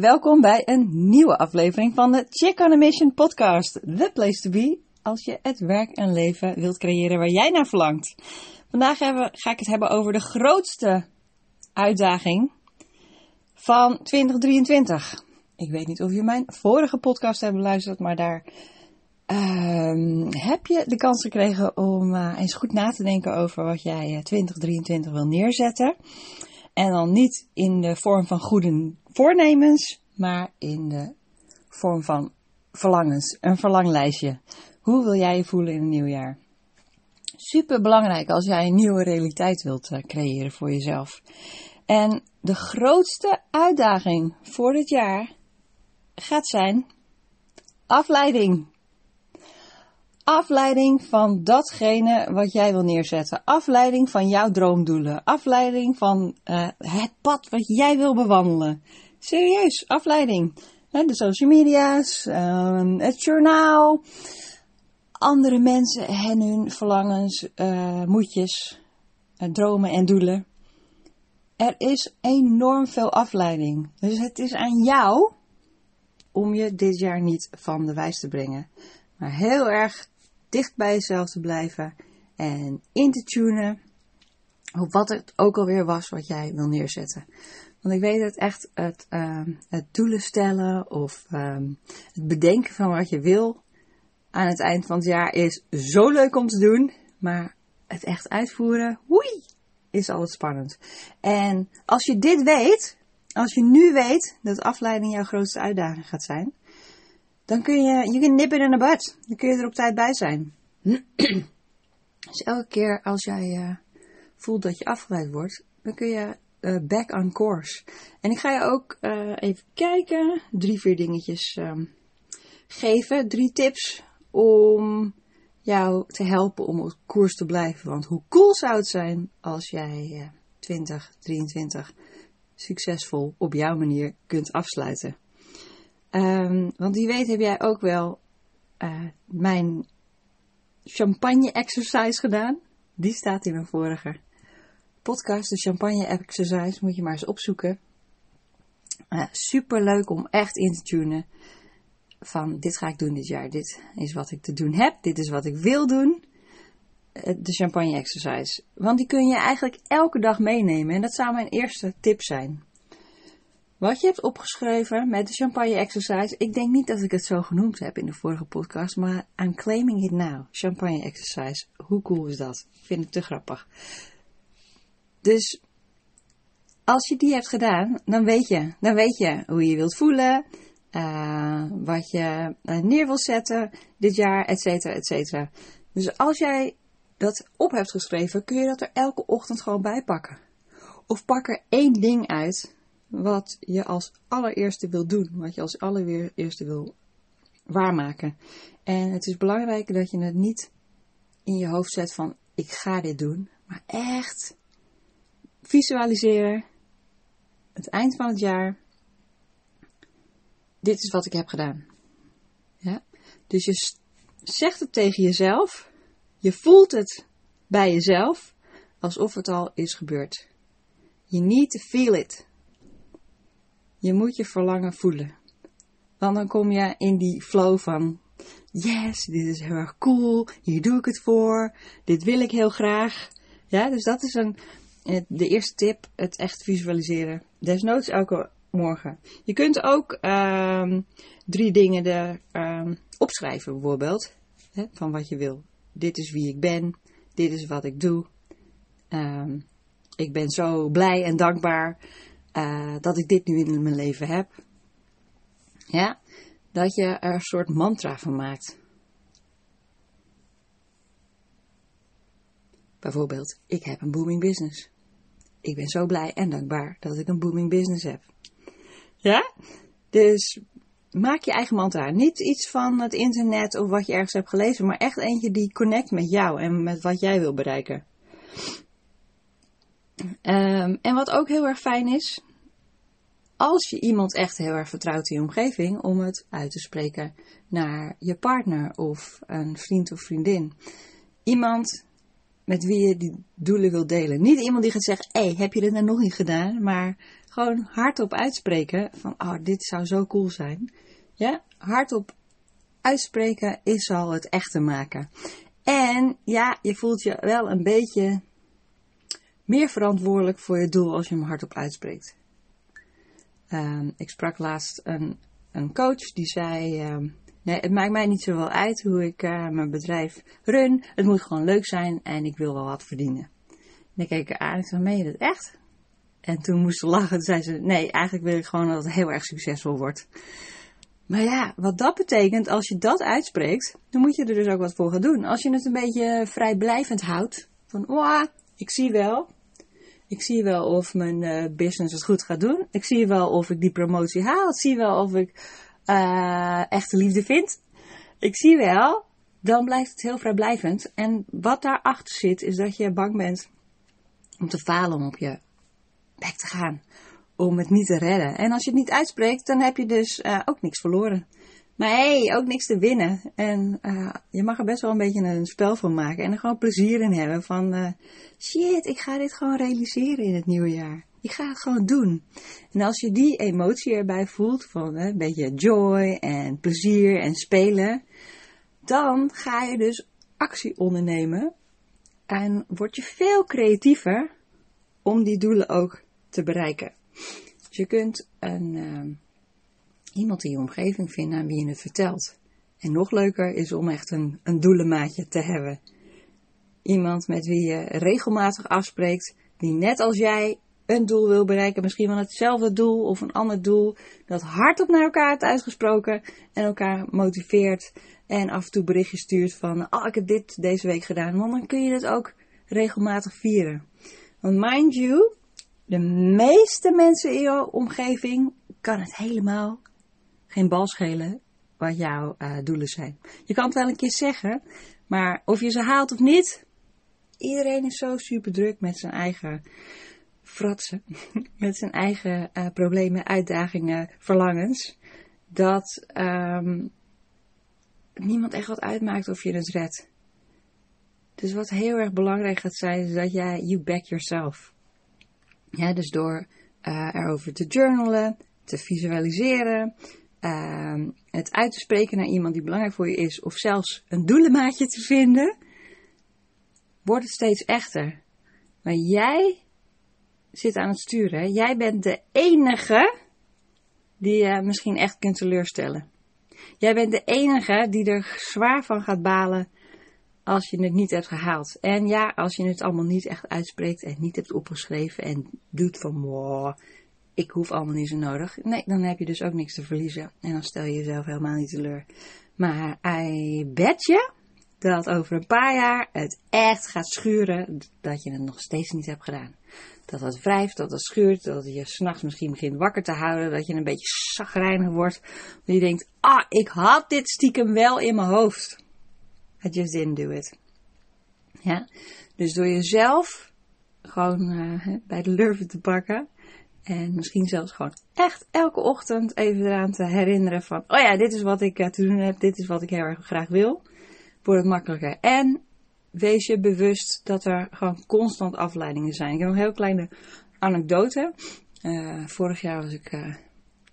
Welkom bij een nieuwe aflevering van de Chick on a Mission podcast. The place to be als je het werk en leven wilt creëren waar jij naar verlangt. Vandaag hebben, ga ik het hebben over de grootste uitdaging van 2023. Ik weet niet of je mijn vorige podcast hebt beluisterd, maar daar uh, heb je de kans gekregen om uh, eens goed na te denken over wat jij 2023 wil neerzetten. En dan niet in de vorm van goede voornemens, maar in de vorm van verlangens. Een verlanglijstje. Hoe wil jij je voelen in een nieuw jaar? Super belangrijk als jij een nieuwe realiteit wilt uh, creëren voor jezelf. En de grootste uitdaging voor dit jaar gaat zijn afleiding. Afleiding van datgene wat jij wil neerzetten. Afleiding van jouw droomdoelen. Afleiding van uh, het pad wat jij wil bewandelen. Serieus, afleiding. De social media's, uh, het journaal, andere mensen en hun verlangens, uh, moedjes, dromen en doelen. Er is enorm veel afleiding. Dus het is aan jou om je dit jaar niet van de wijs te brengen. Maar heel erg dicht bij jezelf te blijven en in te tunen op wat het ook alweer was wat jij wil neerzetten. Want ik weet dat echt het, uh, het doelen stellen of uh, het bedenken van wat je wil aan het eind van het jaar is zo leuk om te doen. Maar het echt uitvoeren, woei, is altijd spannend. En als je dit weet, als je nu weet dat afleiding jouw grootste uitdaging gaat zijn, dan kun je, je kunt nippen in de bud. Dan kun je er op tijd bij zijn. dus elke keer als jij uh, voelt dat je afgeleid wordt, dan kun je uh, back on course. En ik ga je ook uh, even kijken, drie, vier dingetjes um, geven, drie tips om jou te helpen om op koers te blijven. Want hoe cool zou het zijn als jij 2023 succesvol op jouw manier kunt afsluiten. Um, want wie weet heb jij ook wel mijn champagne exercise gedaan. Die staat in mijn vorige podcast, de champagne exercise. Moet je maar eens opzoeken. Uh, super leuk om echt in te tunen. Van dit ga ik doen dit jaar. Dit is wat ik te doen heb. Dit is wat ik wil doen. Uh, de champagne exercise. Want die kun je eigenlijk elke dag meenemen. En dat zou mijn eerste tip zijn wat je hebt opgeschreven met de champagne exercise. Ik denk niet dat ik het zo genoemd heb in de vorige podcast, maar I'm claiming it now. Champagne exercise. Hoe cool is dat? Vind ik te grappig. Dus als je die hebt gedaan, dan weet je, dan weet je hoe je wilt voelen, uh, wat je neer wilt zetten dit jaar, et cetera, et cetera. Dus als jij dat op hebt geschreven, kun je dat er elke ochtend gewoon bij pakken. Of pak er één ding uit wat je als allereerste wil doen, wat je als allereerste wil waarmaken. En het is belangrijk dat je het niet in je hoofd zet van ik ga dit doen, maar echt visualiseren. Het eind van het jaar. Dit is wat ik heb gedaan. Ja? Dus je zegt het tegen jezelf. Je voelt het bij jezelf alsof het al is gebeurd. You need to feel it. Je moet je verlangen voelen. Want dan kom je in die flow van, yes, dit is heel erg cool, hier doe ik het voor, dit wil ik heel graag. Ja, dus dat is een, de eerste tip, het echt visualiseren. Desnoods elke morgen. Je kunt ook um, drie dingen de, um, opschrijven bijvoorbeeld, hè, van wat je wil. Dit is wie ik ben, dit is wat ik doe. Um, ik ben zo blij en dankbaar uh, dat ik dit nu in mijn leven heb. Ja, dat je er een soort mantra van maakt. Bijvoorbeeld, ik heb een booming business. Ik ben zo blij en dankbaar dat ik een booming business heb. Ja? Dus maak je eigen mantra. Niet iets van het internet of wat je ergens hebt gelezen, maar echt eentje die connect met jou en met wat jij wil bereiken. Um, en wat ook heel erg fijn is, als je iemand echt heel erg vertrouwt in je omgeving, om het uit te spreken naar je partner of een vriend of vriendin. Iemand met wie je die doelen wil delen. Niet iemand die gaat zeggen: hé, hey, heb je dit nou nog niet gedaan? Maar gewoon hardop uitspreken van, oh, dit zou zo cool zijn. Ja, hardop uitspreken is al het echte maken. En ja, je voelt je wel een beetje meer verantwoordelijk voor je doel als je hem hardop uitspreekt. Um, ik sprak laatst een, een coach die zei: um, Nee, het maakt mij niet zoveel uit hoe ik uh, mijn bedrijf run. Het moet gewoon leuk zijn en ik wil wel wat verdienen. En ik keek haar aan en zei: Meen je dat echt? En toen moest ze lachen. Toen zei ze: Nee, eigenlijk wil ik gewoon dat het heel erg succesvol wordt. Maar ja, wat dat betekent, als je dat uitspreekt, dan moet je er dus ook wat voor gaan doen. Als je het een beetje vrijblijvend houdt, van, oh, ik zie wel, ik zie wel of mijn uh, business het goed gaat doen. Ik zie wel of ik die promotie haal. Ik zie wel of ik uh, echte liefde vind. Ik zie wel, dan blijft het heel vrijblijvend. En wat daarachter zit, is dat je bang bent om te falen, om op je bek te gaan. Om het niet te redden. En als je het niet uitspreekt, dan heb je dus uh, ook niks verloren. Maar hey, ook niks te winnen. En uh, je mag er best wel een beetje een spel van maken. En er gewoon plezier in hebben. Van shit, ik ga dit gewoon realiseren in het nieuwe jaar. Ik ga het gewoon doen. En als je die emotie erbij voelt, van een beetje joy en plezier en spelen. Dan ga je dus actie ondernemen. En word je veel creatiever om die doelen ook te bereiken. Dus je kunt een iemand in je omgeving vinden aan wie je het vertelt. En nog leuker is om echt een, een doelenmaatje te hebben. Iemand met wie je regelmatig afspreekt, die net als jij een doel wil bereiken, misschien wel hetzelfde doel of een ander doel, dat hardop naar elkaar heeft uitgesproken en elkaar motiveert en af en toe berichtjes stuurt van, oh ik heb dit deze week gedaan, want dan kun je dat ook regelmatig vieren. Want mind you, de meeste mensen in jouw omgeving kan het helemaal geen bal schelen wat jouw uh, doelen zijn. Je kan het wel een keer zeggen, maar of je ze haalt of niet, iedereen is zo super druk met zijn eigen fratsen, met zijn eigen uh, problemen, uitdagingen, verlangens, dat um, niemand echt wat uitmaakt of je het redt. Dus wat heel erg belangrijk gaat zijn, is dat jij you back yourself. Ja, dus door uh, erover te journalen, te visualiseren, uh, het uit te spreken naar iemand die belangrijk voor je is, of zelfs een doelenmaatje te vinden, wordt het steeds echter. Maar jij zit aan het sturen. Jij bent de enige die je misschien echt kunt teleurstellen. Jij bent de enige die er zwaar van gaat balen als je het niet hebt gehaald. En ja, als je het allemaal niet echt uitspreekt en niet hebt opgeschreven en doet van wow, ik hoef allemaal niet zo nodig. Nee, dan heb je dus ook niks te verliezen. En dan stel je jezelf helemaal niet teleur. Maar I bet je dat over een paar jaar het echt gaat schuren dat je het nog steeds niet hebt gedaan. Dat het wrijft, dat het schuurt, dat je s'nachts misschien begint wakker te houden, dat je een beetje zagrijnig wordt. Dat je denkt, ah, ik had dit stiekem wel in mijn hoofd. I just didn't do it. Ja, dus door jezelf gewoon uh, bij de lurven te pakken en misschien zelfs gewoon echt elke ochtend even eraan te herinneren van, oh ja, dit is wat ik uh, te doen heb, dit is wat ik heel erg graag wil. Wordt het makkelijker. En wees je bewust dat er gewoon constant afleidingen zijn. Ik heb een heel kleine anekdote. Uh, vorig jaar was ik uh,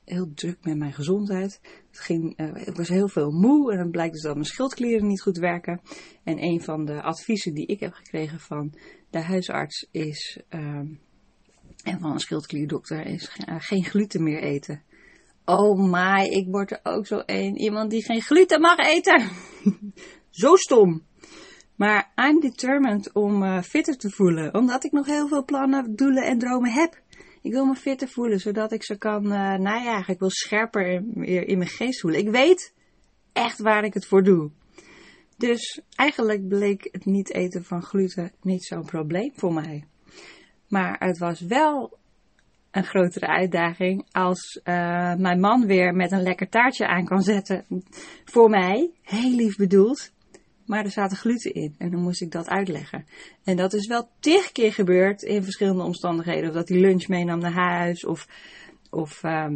heel druk met mijn gezondheid. Het ging, ik was heel veel moe en dan blijkt dus dat mijn schildklieren niet goed werken. En een van de adviezen die ik heb gekregen van de huisarts is ehm, en van een schildklierdokter is geen gluten meer eten. Oh my, ik word er ook zo een. Iemand die geen gluten mag eten. zo stom. Maar I'm determined om uh, fitter te voelen. Omdat ik nog heel veel plannen, doelen en dromen heb. Ik wil me fitter voelen, zodat ik ze kan, uh, ja, ik wil scherper in, in mijn geest voelen. Ik weet echt waar ik het voor doe. Dus eigenlijk bleek het niet eten van gluten niet zo'n probleem voor mij. Maar het was wel een grotere uitdaging als uh, mijn man weer met een lekker taartje aan kan zetten voor mij. Heel lief bedoeld. Maar er zaten gluten in en dan moest ik dat uitleggen. En dat is wel tig keer gebeurd in verschillende omstandigheden. Of dat hij lunch meenam naar huis of, of uh,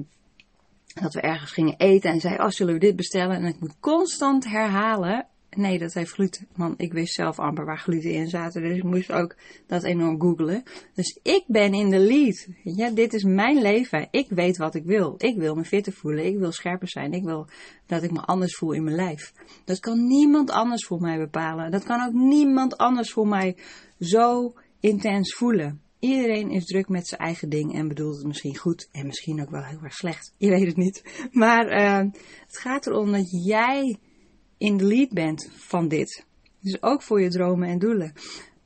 dat we ergens gingen eten en zei, oh zullen we dit bestellen? En ik moet constant herhalen Nee, dat heeft gluten. Want ik wist zelf amper waar gluten in zaten. Dus ik moest ook dat enorm googlen. Dus ik ben in de lead. Ja, dit is mijn leven. Ik weet wat ik wil. Ik wil me fitter voelen. Ik wil scherper zijn. Ik wil dat ik me anders voel in mijn lijf. Dat kan niemand anders voor mij bepalen. Dat kan ook niemand anders voor mij zo intens voelen. Iedereen is druk met zijn eigen ding en bedoelt het misschien goed en misschien ook wel heel erg slecht. Je weet het niet. Maar uh, het gaat erom dat jij in de lead van dit. Dus ook voor je dromen en doelen.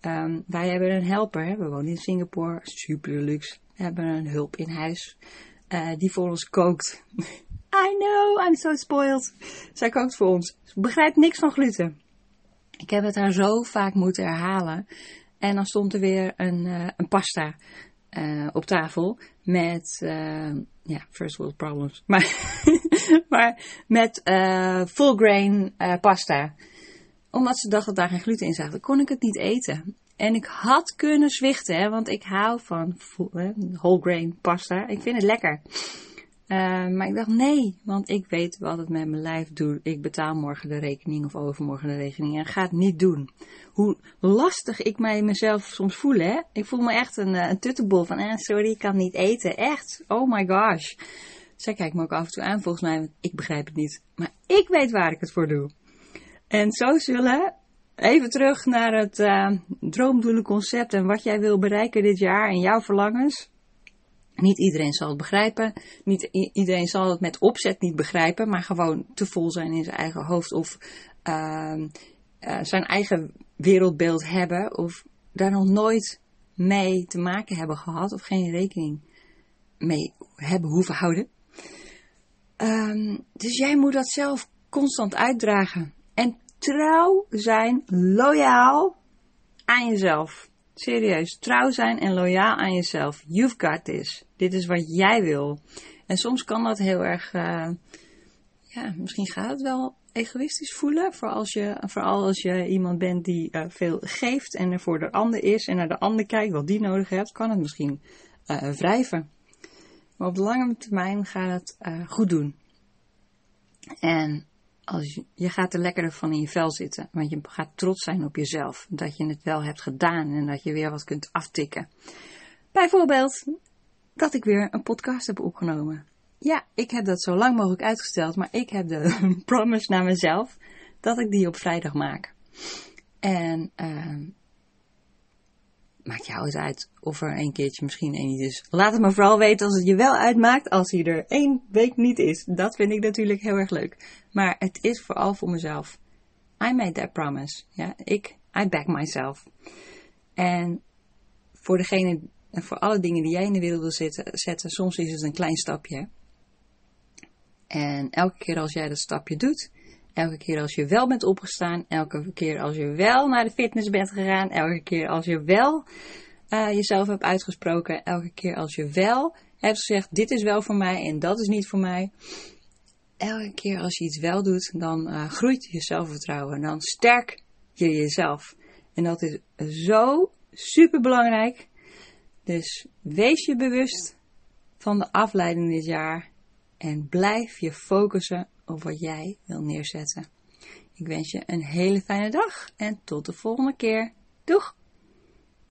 Um, wij hebben een helper, we wonen in Singapore, super luxe. We hebben een hulp in huis uh, die voor ons kookt. I know, I'm so spoiled. Zij kookt voor ons. Ze begrijpt niks van gluten. Ik heb het haar zo vaak moeten herhalen. En dan stond er weer een, uh, een pasta uh, op tafel met, uh, ja, first world problems, maar, maar met full grain pasta. Omdat ze dacht dat daar geen gluten in zat, kon ik het niet eten. En ik had kunnen zwichten, want ik hou van whole grain pasta. Ik vind het lekker. Uh, maar ik dacht nee, want ik weet wat het met mijn lijf doet. Ik betaal morgen de rekening of overmorgen de rekening en ga het niet doen. Hoe lastig ik mij mezelf soms voel, hè? Ik voel me echt een, een tuttebol van, eh, sorry, ik kan niet eten. Echt, oh my gosh. Zij kijkt me ook af en toe aan, volgens mij, ik begrijp het niet. Maar ik weet waar ik het voor doe. En zo zullen, even terug naar het uh, droomdoelenconcept en wat jij wil bereiken dit jaar en jouw verlangens. Niet iedereen zal het begrijpen. Niet iedereen zal het met opzet niet begrijpen, maar gewoon te vol zijn in zijn eigen hoofd of uh, uh, zijn eigen wereldbeeld hebben of daar nog nooit mee te maken hebben gehad of geen rekening mee hebben hoeven houden. Um, dus jij moet dat zelf constant uitdragen. En trouw zijn, loyaal aan jezelf. Serieus, trouw zijn en loyaal aan jezelf. You've got this. Dit is wat jij wil. En soms kan dat heel erg, uh, ja, misschien gaat het wel egoïstisch voelen. Vooral als je, vooral als je iemand bent die uh, veel geeft en er voor de ander is en naar de ander kijkt wat die nodig heeft, kan het misschien uh, wrijven. Maar op de lange termijn gaat het goed doen. En als je, je gaat er lekkerder van in je vel zitten. Want je gaat trots zijn op jezelf. Dat je het wel hebt gedaan en dat je weer wat kunt aftikken. Bijvoorbeeld dat ik weer een podcast heb opgenomen. Ja, ik heb dat zo lang mogelijk uitgesteld, maar ik heb de promise naar mezelf dat ik die op vrijdag maak. En uh, maakt jou het uit of er een keertje misschien één niet is. Laat het me vooral weten als het je wel uitmaakt als hij er één week niet is. Dat vind ik natuurlijk heel erg leuk. Maar het is vooral voor mezelf. I made that promise. Ja, ik, I back myself. En voor degene, en voor alle dingen die jij in de wereld wil zetten, soms is het een klein stapje. En elke keer als jij dat stapje doet, elke keer als je wel bent opgestaan, elke keer als je wel naar de fitness bent gegaan, elke keer als je wel uh, jezelf hebt uitgesproken, elke keer als je wel hebt gezegd: dit is wel voor mij en dat is niet voor mij. Elke keer als je iets wel doet, dan uh, groeit je zelfvertrouwen en dan sterk je jezelf. En dat is zo super belangrijk. Dus wees je bewust van de afleiding dit jaar en blijf je focussen op wat jij wil neerzetten. Ik wens je een hele fijne dag en tot de volgende keer. Doeg!